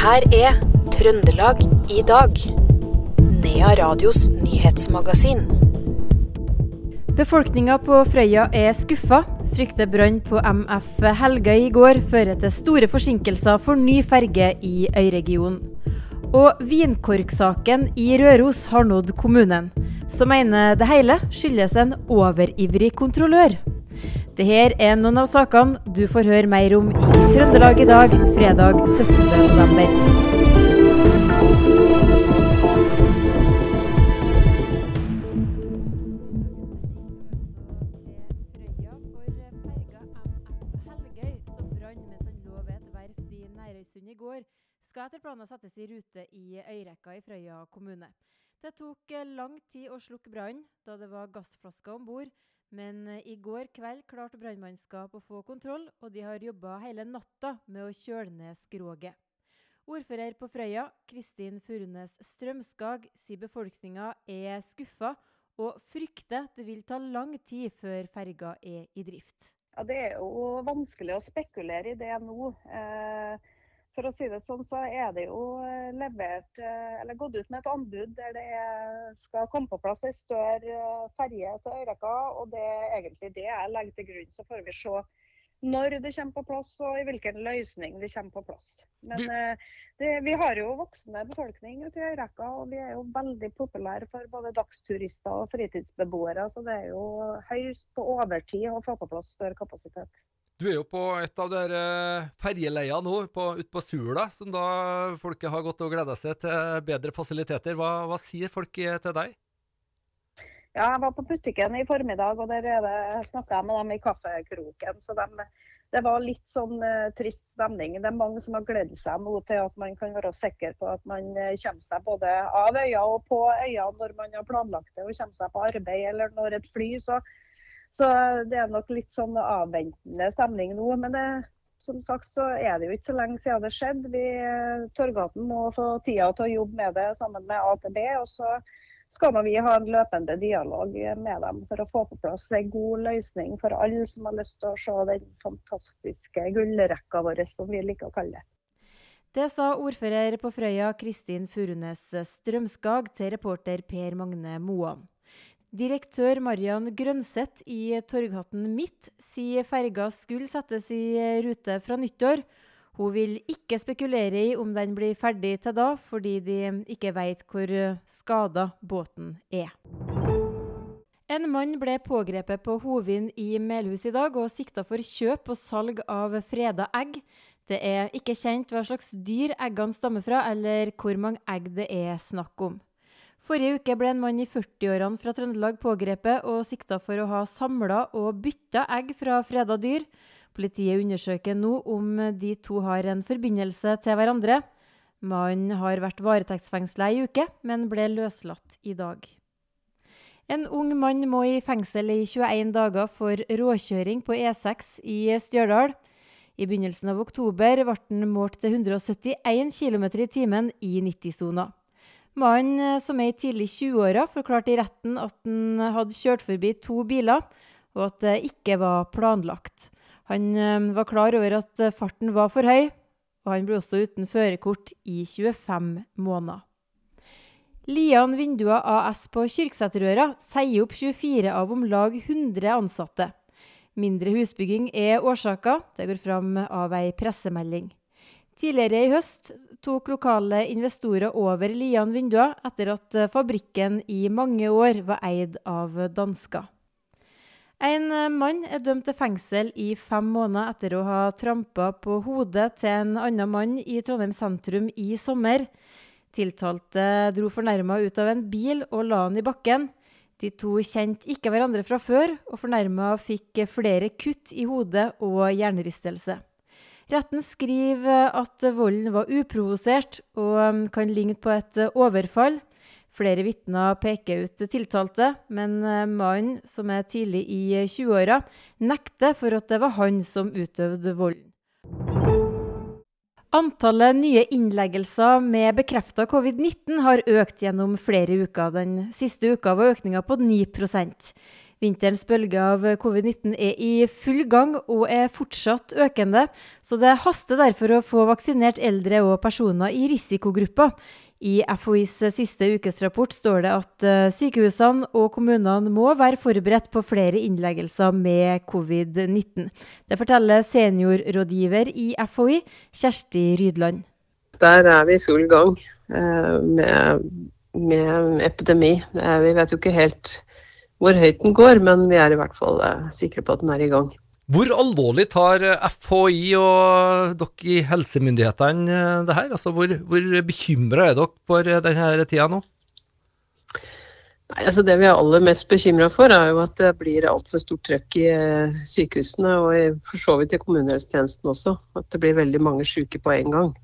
her er Trøndelag i dag. Nea Radios nyhetsmagasin. Befolkninga på Frøya er skuffa. Frykter brann på MF Helgøy i går fører til store forsinkelser for ny ferge i øyregionen. Og vinkorksaken i Røros har nådd kommunen, som mener det hele skyldes en overivrig kontrollør. Dette er noen av sakene du får høre mer om i Trøndelag i dag, fredag 17. november. skal etter planen settes i rute i Øyrekka i Frøya kommune. Det tok lang tid å slukke brannen, da det var gassflasker om bord, men i går kveld klarte brannmannskap å få kontroll, og de har jobba hele natta med å kjøle ned skroget. Ordfører på Frøya, Kristin Furunes Strømskag, sier befolkninga er skuffa og frykter det vil ta lang tid før ferga er i drift. Ja, Det er jo vanskelig å spekulere i det nå. Eh, for å si det sånn, så er det jo levert, eller gått ut med et anbud der det skal komme på plass en større ferje til Øyreka. Og det er egentlig det jeg legger til grunn. Så får vi se når det kommer på plass og i hvilken løsning det kommer på plass. Men det, vi har jo voksende befolkning ute i Øyreka, og vi er jo veldig populære for både dagsturister og fritidsbeboere. Så det er jo høyst på overtid å få på plass større kapasitet. Du er jo på et av de ferjeleiene nå, på, ute på Sula, som da folket har gått og gleda seg til bedre fasiliteter. Hva, hva sier folk til deg? Ja, Jeg var på butikken i formiddag, og der snakka jeg med dem i kaffekroken. så de, Det var litt sånn uh, trist stemning. Det er mange som har gledd seg nå til at man kan være sikker på at man uh, kommer seg både av øya og på øya når man har planlagt det, og kommer seg på arbeid eller når et fly. så så det er nok litt sånn avventende stemning nå. Men det, som sagt så er det jo ikke så lenge siden det skjedde. Vi, Torgaten må få tida til å jobbe med det sammen med AtB. Og så skal vi ha en løpende dialog med dem for å få på plass en god løsning for alle som har lyst til å se den fantastiske gullrekka vår, som vi liker å kalle det. Det sa ordfører på Frøya Kristin Furunes Strømskag til reporter Per Magne Moan. Direktør Marian Grønseth i Torghatten Midt sier ferga skulle settes i rute fra nyttår. Hun vil ikke spekulere i om den blir ferdig til da, fordi de ikke vet hvor skada båten er. En mann ble pågrepet på Hovin i Melhus i dag og sikta for kjøp og salg av freda egg. Det er ikke kjent hva slags dyr eggene stammer fra, eller hvor mange egg det er snakk om. Forrige uke ble en mann i 40-årene fra Trøndelag pågrepet og sikta for å ha samla og bytta egg fra freda dyr. Politiet undersøker nå om de to har en forbindelse til hverandre. Mannen har vært varetektsfengsla ei uke, men ble løslatt i dag. En ung mann må i fengsel i 21 dager for råkjøring på E6 i Stjørdal. I begynnelsen av oktober ble han målt til 171 km i timen i 90-sona. Mannen, som er i tidlig 20-åra, forklarte i retten at han hadde kjørt forbi to biler, og at det ikke var planlagt. Han var klar over at farten var for høy, og han ble også uten førerkort i 25 måneder. Lian Vinduer AS på Kyrksæterøra sier opp 24 av om lag 100 ansatte. Mindre husbygging er årsaka, det går fram av ei pressemelding. Tidligere i høst tok lokale investorer over Lian Vinduer etter at fabrikken i mange år var eid av dansker. En mann er dømt til fengsel i fem måneder etter å ha trampa på hodet til en annen mann i Trondheim sentrum i sommer. Tiltalte dro fornærma ut av en bil og la han i bakken. De to kjente ikke hverandre fra før, og fornærma fikk flere kutt i hodet og hjernerystelse. Retten skriver at volden var uprovosert og kan ligne på et overfall. Flere vitner peker ut tiltalte, men mannen, som er tidlig i 20-åra, nekter for at det var han som utøvde volden. Antallet nye innleggelser med bekrefta covid-19 har økt gjennom flere uker. Den siste uka var økninga på 9 Vinterens bølge av covid-19 er i full gang og er fortsatt økende, så det haster derfor å få vaksinert eldre og personer i risikogrupper. I FHIs siste ukesrapport står det at eh, sykehusene og kommunene må være forberedt på flere innleggelser med covid-19. Det forteller seniorrådgiver i FHI, Kjersti Rydland. Der er vi i full gang eh, med, med epidemi. Vi vet jo ikke helt hvor høyt den går, men vi er i hvert fall eh, sikre på at den er i gang. Hvor alvorlig tar FHI og dere i helsemyndighetene eh, det her? Altså, hvor hvor bekymra er dere for denne tida nå? Nei, altså Det vi er aller mest bekymra for, er jo at det blir altfor stort trøkk i eh, sykehusene og i, for så vidt i kommunehelsetjenesten også. At det blir veldig mange syke på en gang.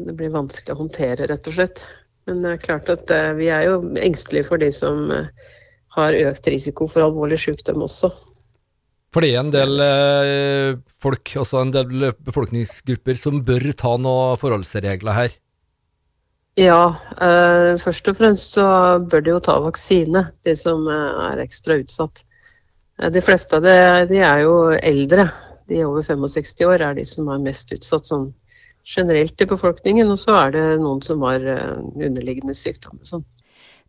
Det blir vanskelig å håndtere, rett og slett. Men det er klart at vi er jo engstelige for de som har økt risiko for alvorlig sykdom også. For det er en del eh, folk, altså en del befolkningsgrupper, som bør ta noen forholdsregler her? Ja, eh, først og fremst så bør de jo ta vaksine, de som eh, er ekstra utsatt. Eh, de fleste av de, de er jo eldre. De over 65 år er de som er mest utsatt sånn generelt i befolkningen. Og så er det noen som har underliggende sykdom og sånn.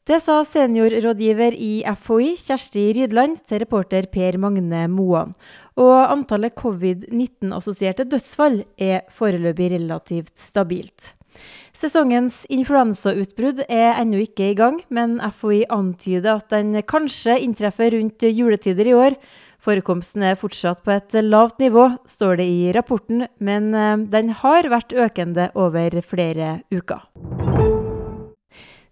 Det sa seniorrådgiver i FHI, Kjersti Rydland, til reporter Per Magne Moan. Og antallet covid-19-assosierte dødsfall er foreløpig relativt stabilt. Sesongens influensautbrudd er ennå ikke i gang, men FHI antyder at den kanskje inntreffer rundt juletider i år. Forekomsten er fortsatt på et lavt nivå, står det i rapporten, men eh, den har vært økende over flere uker.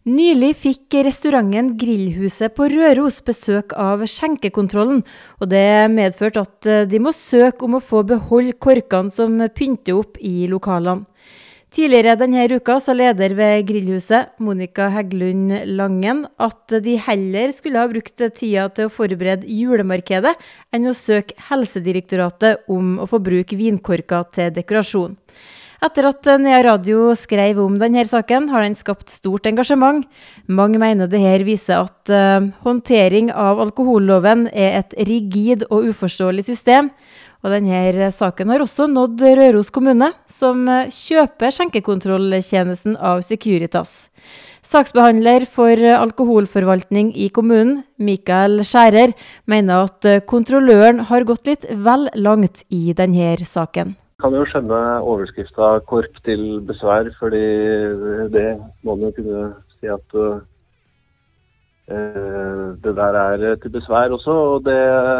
Nylig fikk restauranten Grillhuset på Røros besøk av skjenkekontrollen, og det medførte at eh, de må søke om å få beholde korkene som pynter opp i lokalene. Tidligere denne uka sa leder ved Grillhuset, Monica Heggelund Langen, at de heller skulle ha brukt tida til å forberede julemarkedet enn å søke Helsedirektoratet om å få bruke vinkorker til dekorasjon. Etter at Nea Radio skrev om denne saken, har den skapt stort engasjement. Mange mener det her viser at uh, håndtering av alkoholloven er et rigid og uforståelig system. Og denne saken har også nådd Røros kommune, som eh, kjøper skjenkekontrolltjenesten av Securitas. Saksbehandler for alkoholforvaltning i kommunen, Mikael Skjærer, mener at eh, kontrolløren har gått litt vel langt i denne saken kan jo skjønne overskrifta 'KORK til besvær', fordi det må man jo kunne si at uh, det der er til besvær også. Og det,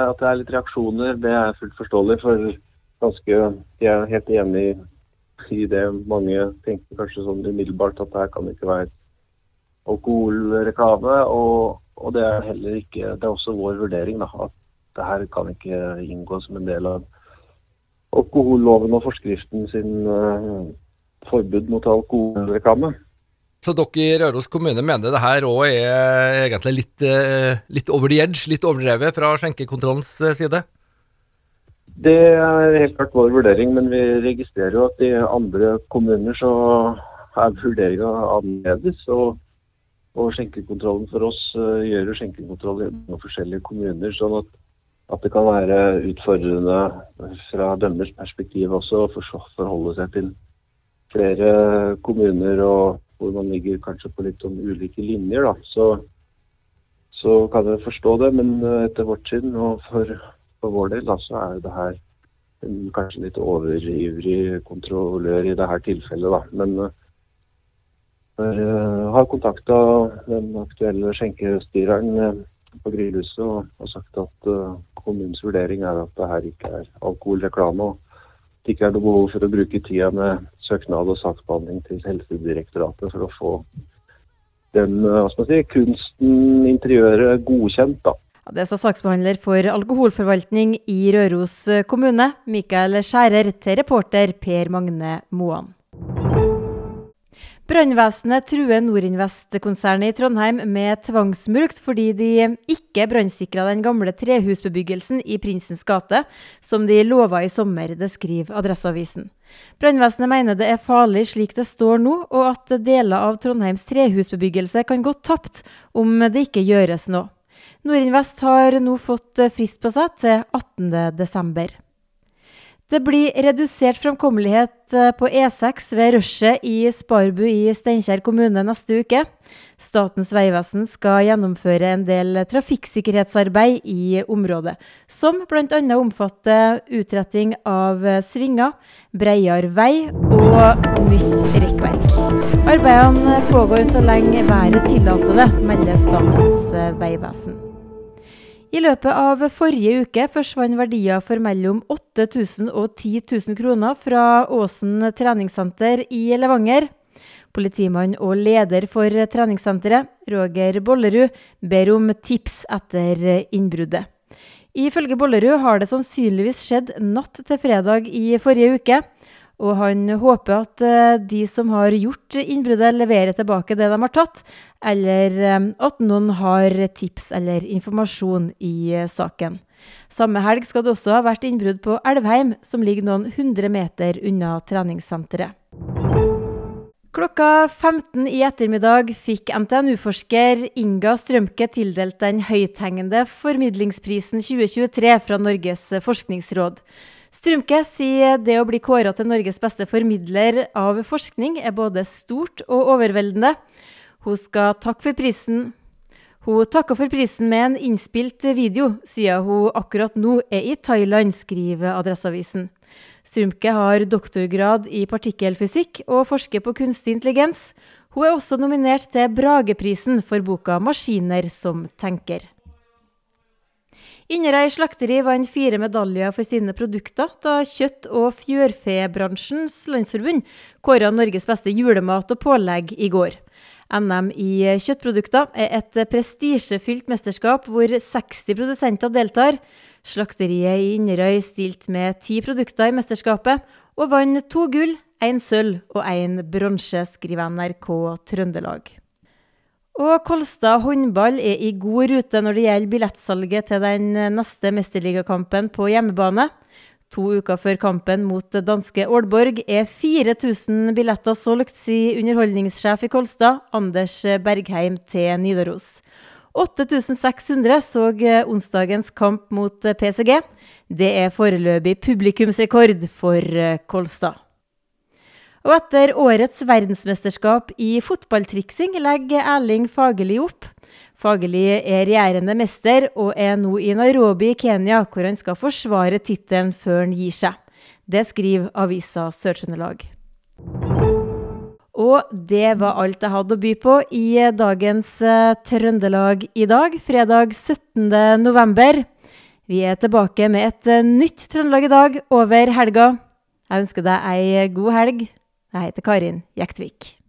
at det er litt reaksjoner, det er fullt forståelig. For ganske, jeg er helt enig i det mange tenker kanskje sånn umiddelbart, at det her kan ikke være alkoholreklame. Og, og, det er heller ikke Det er også vår vurdering da, at det her kan ikke inngå som en del av alkoholloven og forskriften sin uh, forbud mot alkoholreklame. Så dere i Røros kommune mener det her òg er egentlig litt, uh, litt, over the edge, litt overdrevet fra skjenkekontrollens uh, side? Det er helt klart vår vurdering, men vi registrerer jo at i andre kommuner så er vurderinga annerledes. Og, og, skjenkekontrollen for oss gjør jo skjenkekontroll i forskjellige kommuner. sånn at at det kan være utfordrende fra dømmers perspektiv også å forholde seg til flere kommuner og hvor man ligger kanskje på litt om ulike linjer. Da. Så, så kan jeg forstå det, men etter vårt syn og for, for vår del da, så er det her en kanskje litt overivrig kontrollør i dette tilfellet. Da. Men jeg uh, har kontakta den aktuelle skjenkestyreren på Grillhuset og, og sagt at uh, kommunens vurdering er at det her ikke er alkoholreklame. og det ikke er noe behov for å bruke tida med søknad og saksbehandling til Helsedirektoratet for å få den man si, kunsten, interiøret, godkjent. da. Det sa saksbehandler for alkoholforvaltning i Røros kommune, Mikael Skjærer, til reporter Per Magne Moan. Brannvesenet truer Norinvest-konsernet i Trondheim med tvangsmulkt fordi de ikke brannsikra den gamle trehusbebyggelsen i Prinsens gate, som de lova i sommer, det skriver Adresseavisen. Brannvesenet mener det er farlig slik det står nå, og at deler av Trondheims trehusbebyggelse kan gå tapt om det ikke gjøres noe. Norinvest har nå fått frist på seg til 18.12. Det blir redusert framkommelighet eh, på E6 ved rushet i Sparbu i Steinkjer kommune neste uke. Statens vegvesen skal gjennomføre en del trafikksikkerhetsarbeid i området, som bl.a. omfatter utretting av svinger, bredere vei og nytt rekkverk. Arbeidene pågår så lenge været tillater det, melder Statens vegvesen. I løpet av forrige uke forsvant verdier for mellom 8000 og 10 000 kroner fra Åsen treningssenter i Levanger. Politimann og leder for treningssenteret, Roger Bollerud, ber om tips etter innbruddet. Ifølge Bollerud har det sannsynligvis skjedd natt til fredag i forrige uke. Og han håper at eh, de som har gjort innbruddet, leverer tilbake det de har tatt, eller eh, at noen har tips eller informasjon i eh, saken. Samme helg skal det også ha vært innbrudd på Elvheim, som ligger noen hundre meter unna treningssenteret. Klokka 15 i ettermiddag fikk NTNU-forsker Inga Strømke tildelt den høythengende formidlingsprisen 2023 fra Norges forskningsråd. Strumke sier det å bli kåra til Norges beste formidler av forskning er både stort og overveldende. Hun skal takke for prisen. Hun takker for prisen med en innspilt video, siden hun akkurat nå er i Thailand, skriver Adresseavisen. Strumke har doktorgrad i partikkelfysikk og forsker på kunstig intelligens. Hun er også nominert til Brageprisen for boka 'Maskiner som tenker'. Inderøy slakteri vant fire medaljer for sine produkter da Kjøtt- og fjørfebransjens landsforbund kåra Norges beste julemat og pålegg i går. NM i kjøttprodukter er et prestisjefylt mesterskap hvor 60 produsenter deltar. Slakteriet i Inderøy stilte med ti produkter i mesterskapet, og vant to gull, én sølv og én bronse, skriver NRK Trøndelag. Og Kolstad håndball er i god rute når det gjelder billettsalget til den neste mesterligakampen på hjemmebane. To uker før kampen mot danske Aalborg er 4000 billetter solgt, sier underholdningssjef i Kolstad, Anders Bergheim til Nidaros. 8600 så onsdagens kamp mot PSG. Det er foreløpig publikumsrekord for Kolstad. Og etter årets verdensmesterskap i fotballtriksing legger Erling Fagerli opp. Fagerli er regjerende mester og er nå i Nairobi i Kenya, hvor han skal forsvare tittelen før han gir seg. Det skriver avisa Sør-Trøndelag. Og det var alt jeg hadde å by på i dagens uh, Trøndelag i dag, fredag 17. november. Vi er tilbake med et uh, nytt Trøndelag i dag over helga. Jeg ønsker deg ei god helg. Jeg heter Karin Jektvik.